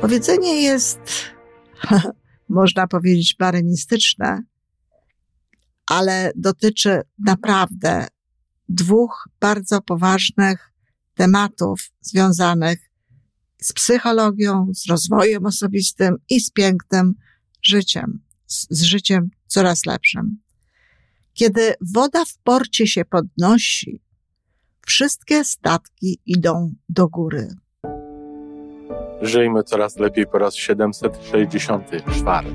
Powiedzenie jest, można powiedzieć, barenistyczne, ale dotyczy naprawdę dwóch bardzo poważnych tematów związanych z psychologią, z rozwojem osobistym i z pięknym życiem, z, z życiem coraz lepszym. Kiedy woda w porcie się podnosi, wszystkie statki idą do góry. Żyjmy coraz lepiej po raz 764.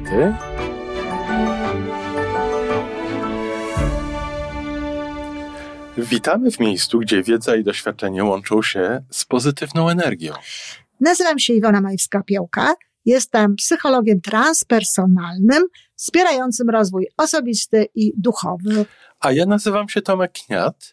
Witamy w miejscu, gdzie wiedza i doświadczenie łączą się z pozytywną energią. Nazywam się Iwona Majwska-Piołka. Jestem psychologiem transpersonalnym, wspierającym rozwój osobisty i duchowy. A ja nazywam się Tomek Kniat.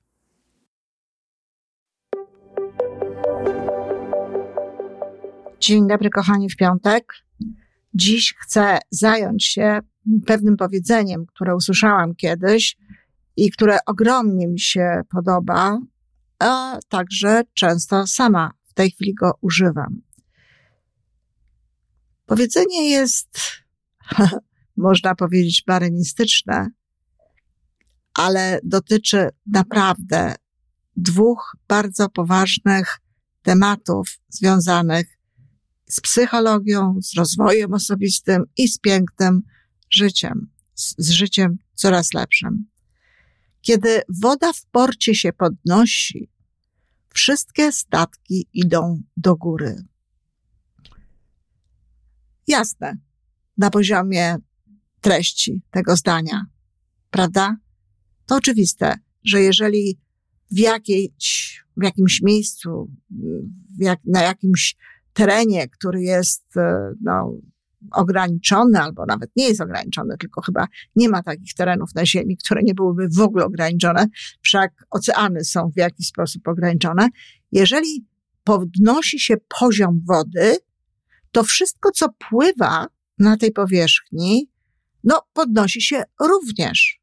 Dzień dobry, kochani, w piątek. Dziś chcę zająć się pewnym powiedzeniem, które usłyszałam kiedyś i które ogromnie mi się podoba, a także często sama w tej chwili go używam. Powiedzenie jest, można powiedzieć, barenistyczne, ale dotyczy naprawdę dwóch bardzo poważnych tematów związanych z psychologią, z rozwojem osobistym i z pięknym życiem, z, z życiem coraz lepszym. Kiedy woda w porcie się podnosi, wszystkie statki idą do góry. Jasne, na poziomie treści tego zdania, prawda? To oczywiste, że jeżeli w, jakiejś, w jakimś miejscu, jak, na jakimś terenie, który jest e, no, ograniczony, albo nawet nie jest ograniczony, tylko chyba nie ma takich terenów na Ziemi, które nie byłyby w ogóle ograniczone, wszak oceany są w jakiś sposób ograniczone. Jeżeli podnosi się poziom wody, to wszystko, co pływa na tej powierzchni, no, podnosi się również.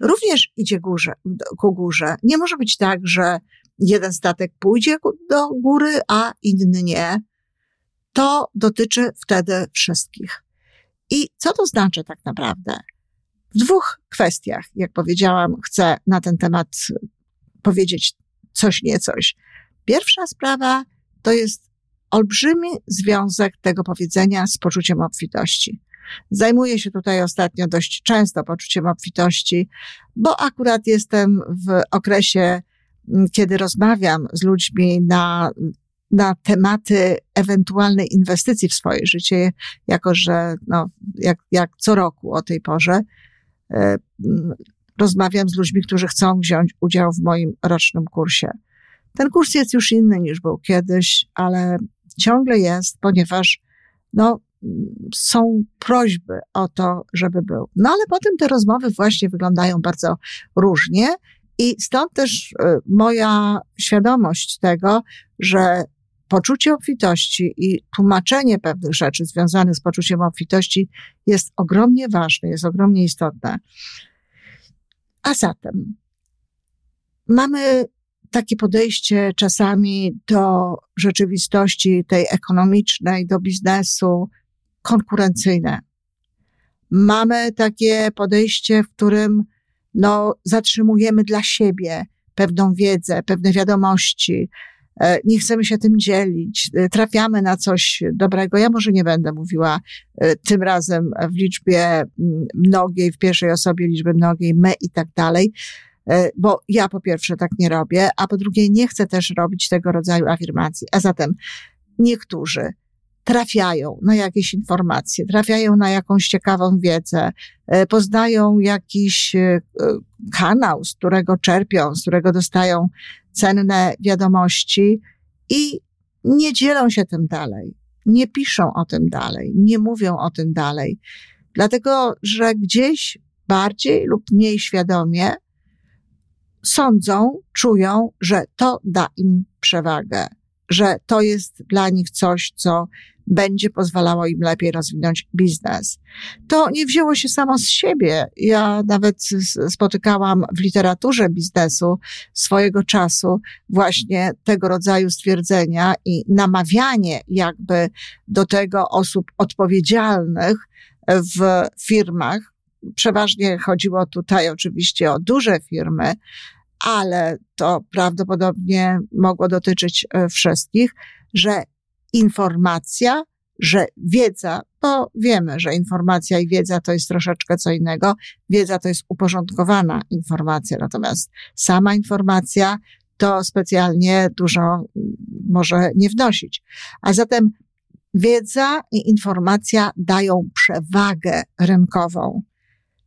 Również idzie górze, ku górze. Nie może być tak, że jeden statek pójdzie do góry, a inny nie. To dotyczy wtedy wszystkich. I co to znaczy tak naprawdę? W dwóch kwestiach, jak powiedziałam, chcę na ten temat powiedzieć coś niecoś. Pierwsza sprawa to jest olbrzymi związek tego powiedzenia z poczuciem obfitości. Zajmuję się tutaj ostatnio dość często poczuciem obfitości, bo akurat jestem w okresie kiedy rozmawiam z ludźmi na, na tematy ewentualnej inwestycji w swoje życie, jako że no, jak, jak co roku o tej porze e, rozmawiam z ludźmi, którzy chcą wziąć udział w moim rocznym kursie. Ten kurs jest już inny niż był kiedyś, ale ciągle jest, ponieważ no, są prośby o to, żeby był. No ale potem te rozmowy właśnie wyglądają bardzo różnie i stąd też e, moja świadomość tego, że poczucie obfitości i tłumaczenie pewnych rzeczy związanych z poczuciem obfitości jest ogromnie ważne, jest ogromnie istotne. A zatem mamy takie podejście czasami do rzeczywistości tej ekonomicznej, do biznesu konkurencyjne. Mamy takie podejście, w którym no, zatrzymujemy dla siebie pewną wiedzę, pewne wiadomości, e, nie chcemy się tym dzielić, e, trafiamy na coś dobrego. Ja może nie będę mówiła e, tym razem w liczbie mnogiej, w pierwszej osobie liczby mnogiej, my i tak dalej, bo ja po pierwsze tak nie robię, a po drugie nie chcę też robić tego rodzaju afirmacji. A zatem niektórzy trafiają na jakieś informacje, trafiają na jakąś ciekawą wiedzę, e, poznają jakiś e, kanał, z którego czerpią, z którego dostają cenne wiadomości i nie dzielą się tym dalej, nie piszą o tym dalej, nie mówią o tym dalej, dlatego że gdzieś bardziej lub mniej świadomie sądzą, czują, że to da im przewagę, że to jest dla nich coś, co będzie pozwalało im lepiej rozwinąć biznes. To nie wzięło się samo z siebie. Ja nawet spotykałam w literaturze biznesu swojego czasu właśnie tego rodzaju stwierdzenia i namawianie jakby do tego osób odpowiedzialnych w firmach. Przeważnie chodziło tutaj oczywiście o duże firmy, ale to prawdopodobnie mogło dotyczyć e, wszystkich, że informacja, że wiedza, bo wiemy, że informacja i wiedza to jest troszeczkę co innego. Wiedza to jest uporządkowana informacja, natomiast sama informacja to specjalnie dużo mm, może nie wnosić. A zatem wiedza i informacja dają przewagę rynkową.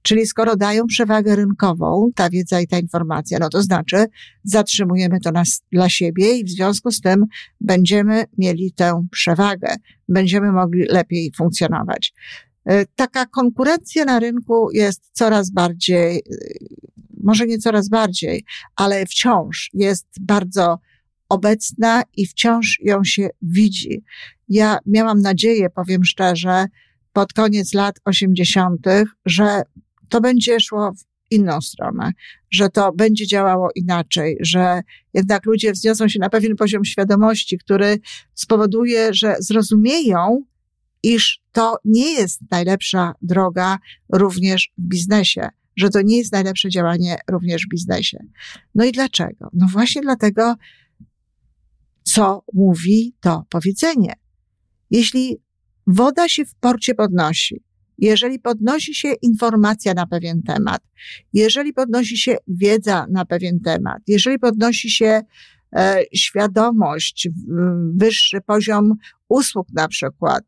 Czyli skoro dają przewagę rynkową, ta wiedza i ta informacja, no to znaczy zatrzymujemy to nas, dla siebie i w związku z tym będziemy mieli tę przewagę, będziemy mogli lepiej funkcjonować. E, taka konkurencja na rynku jest coraz bardziej, e, może nie coraz bardziej, ale wciąż jest bardzo obecna i wciąż ją się widzi. Ja miałam nadzieję, powiem szczerze, pod koniec lat 80., że to będzie szło w inną stronę, że to będzie działało inaczej, że jednak ludzie wzniosą się na pewien poziom świadomości, który spowoduje, że zrozumieją, iż to nie jest najlepsza droga również w biznesie, że to nie jest najlepsze działanie również w biznesie. No i dlaczego? No właśnie dlatego, co mówi to powiedzenie. Jeśli woda się w porcie podnosi, jeżeli podnosi się informacja na pewien temat, jeżeli podnosi się wiedza na pewien temat, jeżeli podnosi się e, świadomość, wyższy poziom usług na przykład,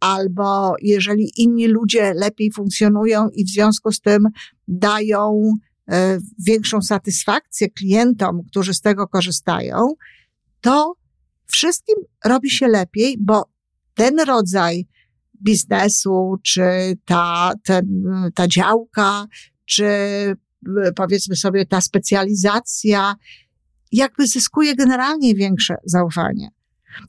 albo jeżeli inni ludzie lepiej funkcjonują i w związku z tym dają e, większą satysfakcję klientom, którzy z tego korzystają, to wszystkim robi się lepiej, bo ten rodzaj biznesu, czy ta, ten, ta działka, czy powiedzmy sobie ta specjalizacja, jakby zyskuje generalnie większe zaufanie.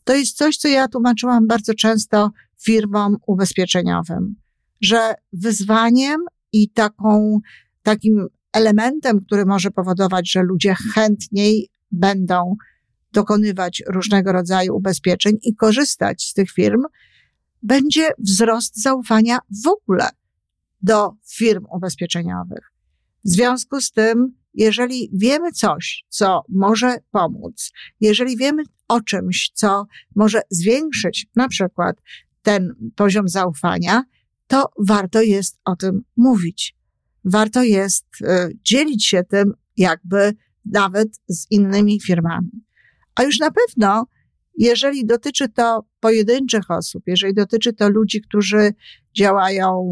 To jest coś, co ja tłumaczyłam bardzo często firmom ubezpieczeniowym, że wyzwaniem i taką, takim elementem, który może powodować, że ludzie chętniej będą dokonywać różnego rodzaju ubezpieczeń i korzystać z tych firm, będzie wzrost zaufania w ogóle do firm ubezpieczeniowych. W związku z tym, jeżeli wiemy coś, co może pomóc, jeżeli wiemy o czymś, co może zwiększyć na przykład ten poziom zaufania, to warto jest o tym mówić. Warto jest y, dzielić się tym jakby nawet z innymi firmami. A już na pewno jeżeli dotyczy to pojedynczych osób, jeżeli dotyczy to ludzi, którzy działają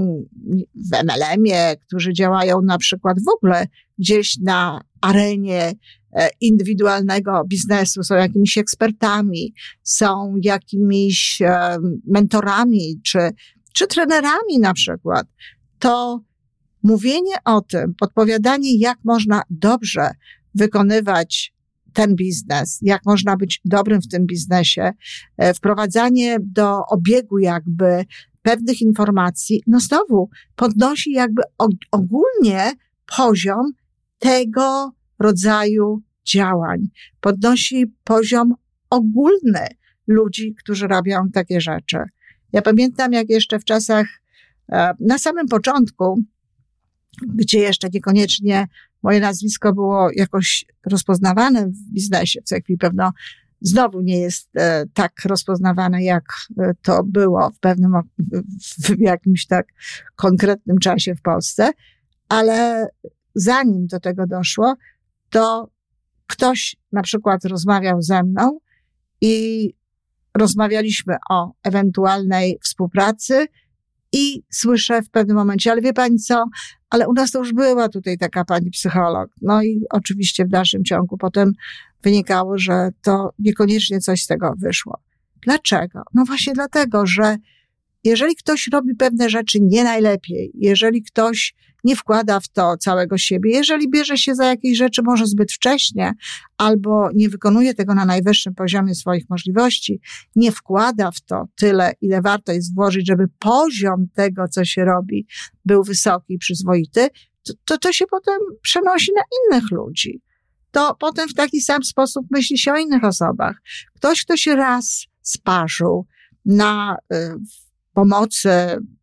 w MLM-ie, którzy działają na przykład w ogóle gdzieś na arenie e, indywidualnego biznesu, są jakimiś ekspertami, są jakimiś e, mentorami czy, czy trenerami na przykład, to mówienie o tym, podpowiadanie, jak można dobrze wykonywać ten biznes, jak można być dobrym w tym biznesie, e, wprowadzanie do obiegu jakby pewnych informacji, no znowu podnosi jakby ogólnie poziom tego rodzaju działań, podnosi poziom ogólny ludzi, którzy robią takie rzeczy. Ja pamiętam, jak jeszcze w czasach, e, na samym początku, gdzie jeszcze niekoniecznie moje nazwisko było jakoś rozpoznawane w biznesie. Co chwili pewno znowu nie jest e, tak rozpoznawane, jak e, to było w pewnym, w jakimś tak konkretnym czasie w Polsce, ale zanim do tego doszło, to ktoś na przykład rozmawiał ze mną i rozmawialiśmy o ewentualnej współpracy i słyszę w pewnym momencie, ale wie pani co, ale u nas to już była tutaj taka pani psycholog. No i oczywiście w dalszym ciągu potem wynikało, że to niekoniecznie coś z tego wyszło. Dlaczego? No właśnie dlatego, że jeżeli ktoś robi pewne rzeczy nie najlepiej, jeżeli ktoś nie wkłada w to całego siebie. Jeżeli bierze się za jakieś rzeczy może zbyt wcześnie, albo nie wykonuje tego na najwyższym poziomie swoich możliwości, nie wkłada w to tyle, ile warto jest włożyć, żeby poziom tego, co się robi, był wysoki i przyzwoity, to, to, to się potem przenosi na innych ludzi. To potem w taki sam sposób myśli się o innych osobach. Ktoś, kto się raz sparzył na y, pomocy,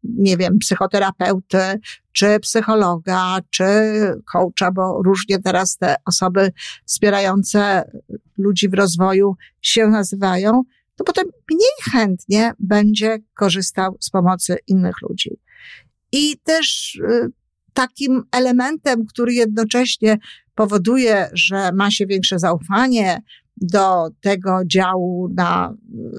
nie wiem, psychoterapeuty, czy psychologa, czy coacha, bo różnie teraz te osoby wspierające ludzi w rozwoju się nazywają, to potem mniej chętnie będzie korzystał z pomocy innych ludzi. I też y, takim elementem, który jednocześnie powoduje, że ma się większe zaufanie do tego działu na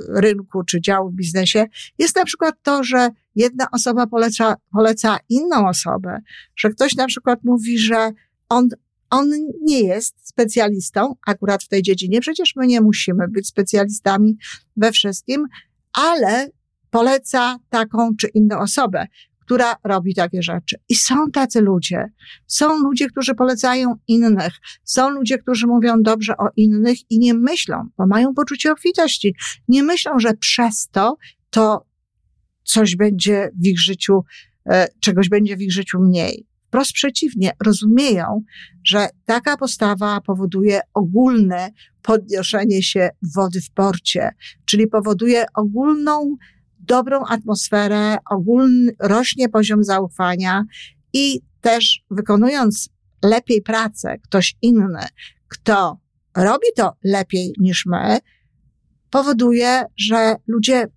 rynku czy działu w biznesie, jest na przykład to, że jedna osoba poleca, poleca inną osobę, że ktoś na przykład mówi, że on, on nie jest specjalistą akurat w tej dziedzinie. Przecież my nie musimy być specjalistami we wszystkim, ale poleca taką czy inną osobę która robi takie rzeczy. I są tacy ludzie. Są ludzie, którzy polecają innych. Są ludzie, którzy mówią dobrze o innych i nie myślą, bo mają poczucie obfitości. Nie myślą, że przez to to coś będzie w ich życiu, e, czegoś będzie w ich życiu mniej. Wprost przeciwnie, rozumieją, że taka postawa powoduje ogólne podnoszenie się wody w porcie, czyli powoduje ogólną dobrą atmosferę, ogólny, rośnie poziom zaufania i też wykonując lepiej pracę, ktoś inny, kto robi to lepiej niż my, powoduje, że ludzie,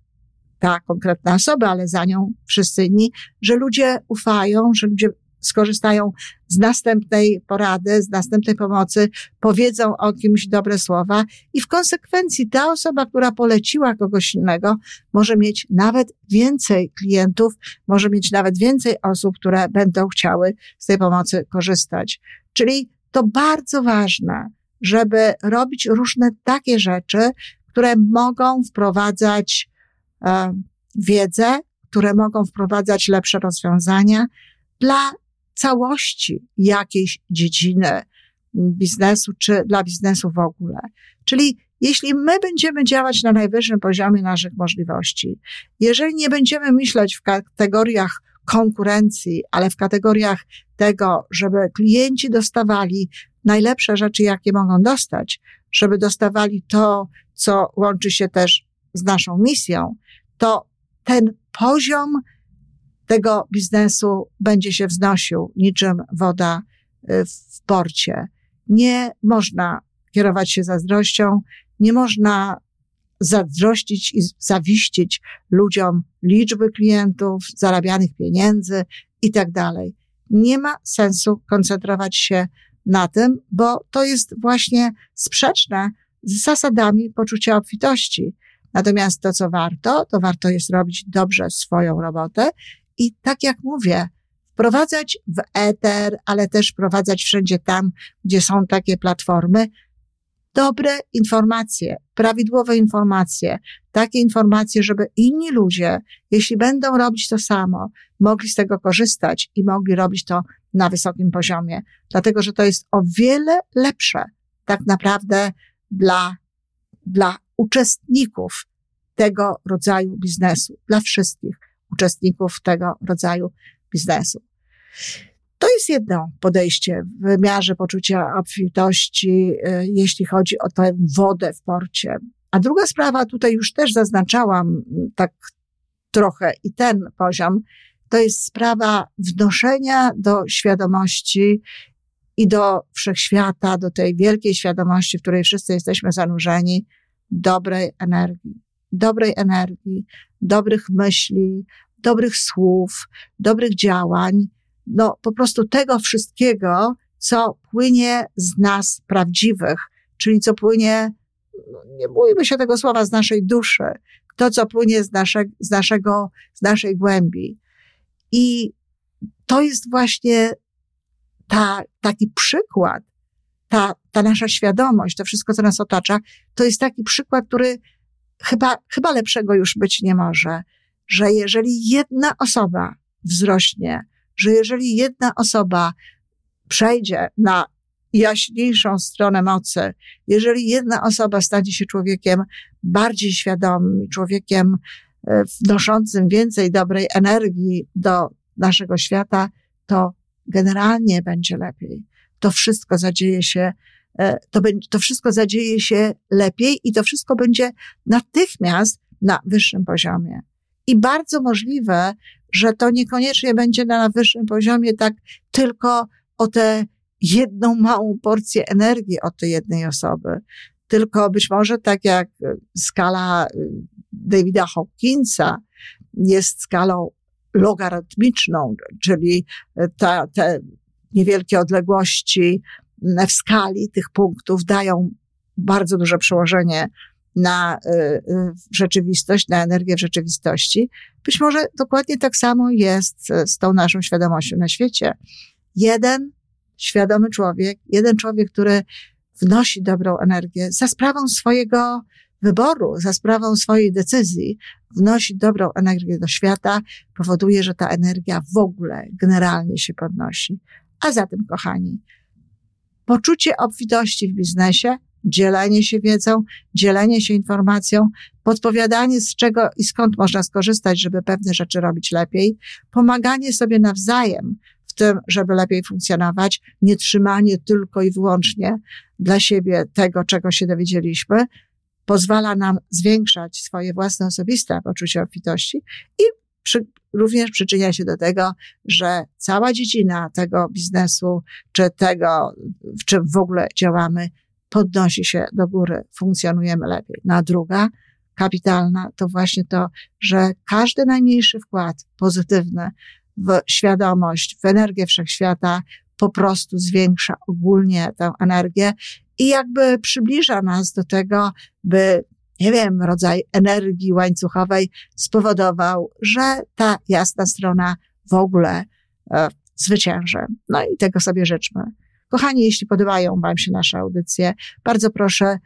ta konkretna osoba, ale za nią wszyscy inni, że ludzie ufają, że ludzie skorzystają z następnej porady, z następnej pomocy, powiedzą o kimś dobre słowa i w konsekwencji ta osoba, która poleciła kogoś innego, może mieć nawet więcej klientów, może mieć nawet więcej osób, które będą chciały z tej pomocy korzystać. Czyli to bardzo ważne, żeby robić różne takie rzeczy, które mogą wprowadzać e, wiedzę, które mogą wprowadzać lepsze rozwiązania dla całości jakiejś dziedziny biznesu, czy dla biznesu w ogóle. Czyli jeśli my będziemy działać na najwyższym poziomie naszych możliwości, jeżeli nie będziemy myśleć w kategoriach konkurencji, ale w kategoriach tego, żeby klienci dostawali najlepsze rzeczy, jakie mogą dostać, żeby dostawali to, co łączy się też z naszą misją, to ten poziom tego biznesu będzie się wznosił niczym woda y, w porcie. Nie można kierować się zazdrością, nie można zazdrościć i zawiścić ludziom liczby klientów, zarabianych pieniędzy i tak dalej. Nie ma sensu koncentrować się na tym, bo to jest właśnie sprzeczne z zasadami poczucia obfitości. Natomiast to, co warto, to warto jest robić dobrze swoją robotę i tak jak mówię, wprowadzać w eter, ale też wprowadzać wszędzie tam, gdzie są takie platformy, dobre informacje, prawidłowe informacje, takie informacje, żeby inni ludzie, jeśli będą robić to samo, mogli z tego korzystać i mogli robić to na wysokim poziomie. Dlatego, że to jest o wiele lepsze tak naprawdę dla, dla uczestników tego rodzaju biznesu, dla wszystkich uczestników tego rodzaju biznesu. To jest jedno podejście w wymiarze poczucia obfitości, y, jeśli chodzi o tę wodę w porcie. A druga sprawa, tutaj już też zaznaczałam mm, tak trochę i ten poziom, to jest sprawa wnoszenia do świadomości i do wszechświata, do tej wielkiej świadomości, w której wszyscy jesteśmy zanurzeni, dobrej energii. Dobrej energii, dobrych myśli, dobrych słów, dobrych działań, no po prostu tego wszystkiego, co płynie z nas prawdziwych, czyli co płynie, no, nie bójmy się tego słowa, z naszej duszy, to, co płynie z, nasze, z naszego, z naszej głębi. I to jest właśnie ta, taki przykład, ta, ta nasza świadomość, to wszystko, co nas otacza, to jest taki przykład, który chyba, chyba lepszego już być nie może, że jeżeli jedna osoba wzrośnie, że jeżeli jedna osoba przejdzie na jaśniejszą stronę mocy, jeżeli jedna osoba stanie się człowiekiem bardziej świadomym, człowiekiem e, wnoszącym więcej dobrej energii do naszego świata, to generalnie będzie lepiej. To wszystko zadzieje się, e, to, będzie, to wszystko zadzieje się lepiej i to wszystko będzie natychmiast na wyższym poziomie. I bardzo możliwe, że to niekoniecznie będzie na wyższym poziomie tak tylko o tę jedną małą porcję energii od tej jednej osoby. Tylko być może tak jak skala y, Davida Hawkinsa jest skalą logarytmiczną, czyli ta, te niewielkie odległości w skali tych punktów dają bardzo duże przełożenie na y, y, rzeczywistość, na energię w rzeczywistości. Być może dokładnie tak samo jest z tą naszą świadomością na świecie. Jeden świadomy człowiek, jeden człowiek, który wnosi dobrą energię za sprawą swojego wyboru, za sprawą swojej decyzji, wnosi dobrą energię do świata, powoduje, że ta energia w ogóle generalnie się podnosi. A zatem, kochani, poczucie obfitości w biznesie, dzielenie się wiedzą, dzielenie się informacją, podpowiadanie z czego i skąd można skorzystać, żeby pewne rzeczy robić lepiej, pomaganie sobie nawzajem w tym, żeby lepiej funkcjonować, nie trzymanie tylko i wyłącznie dla siebie tego, czego się dowiedzieliśmy, pozwala nam zwiększać swoje własne osobiste poczucie obfitości i przy, również przyczynia się do tego, że cała dziedzina tego biznesu, czy tego, w czym w ogóle działamy, podnosi się do góry, funkcjonujemy lepiej. No a druga, kapitalna, to właśnie to, że każdy najmniejszy wkład pozytywny w świadomość, w energię wszechświata po prostu zwiększa ogólnie tę energię i jakby przybliża nas do tego, by, nie wiem, rodzaj energii łańcuchowej spowodował, że ta jasna strona w ogóle e, zwycięży. No i tego sobie życzmy. Kochani, jeśli podobają Wam się nasze audycje, bardzo proszę,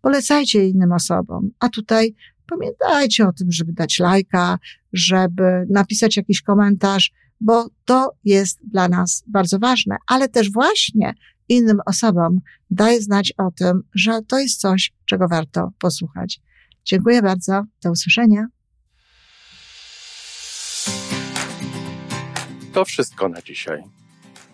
polecajcie innym osobom. A tutaj pamiętajcie o tym, żeby dać lajka, żeby napisać jakiś komentarz, bo to jest dla nas bardzo ważne, ale też właśnie innym osobom daje znać o tym, że to jest coś, czego warto posłuchać. Dziękuję bardzo. Do usłyszenia. To wszystko na dzisiaj.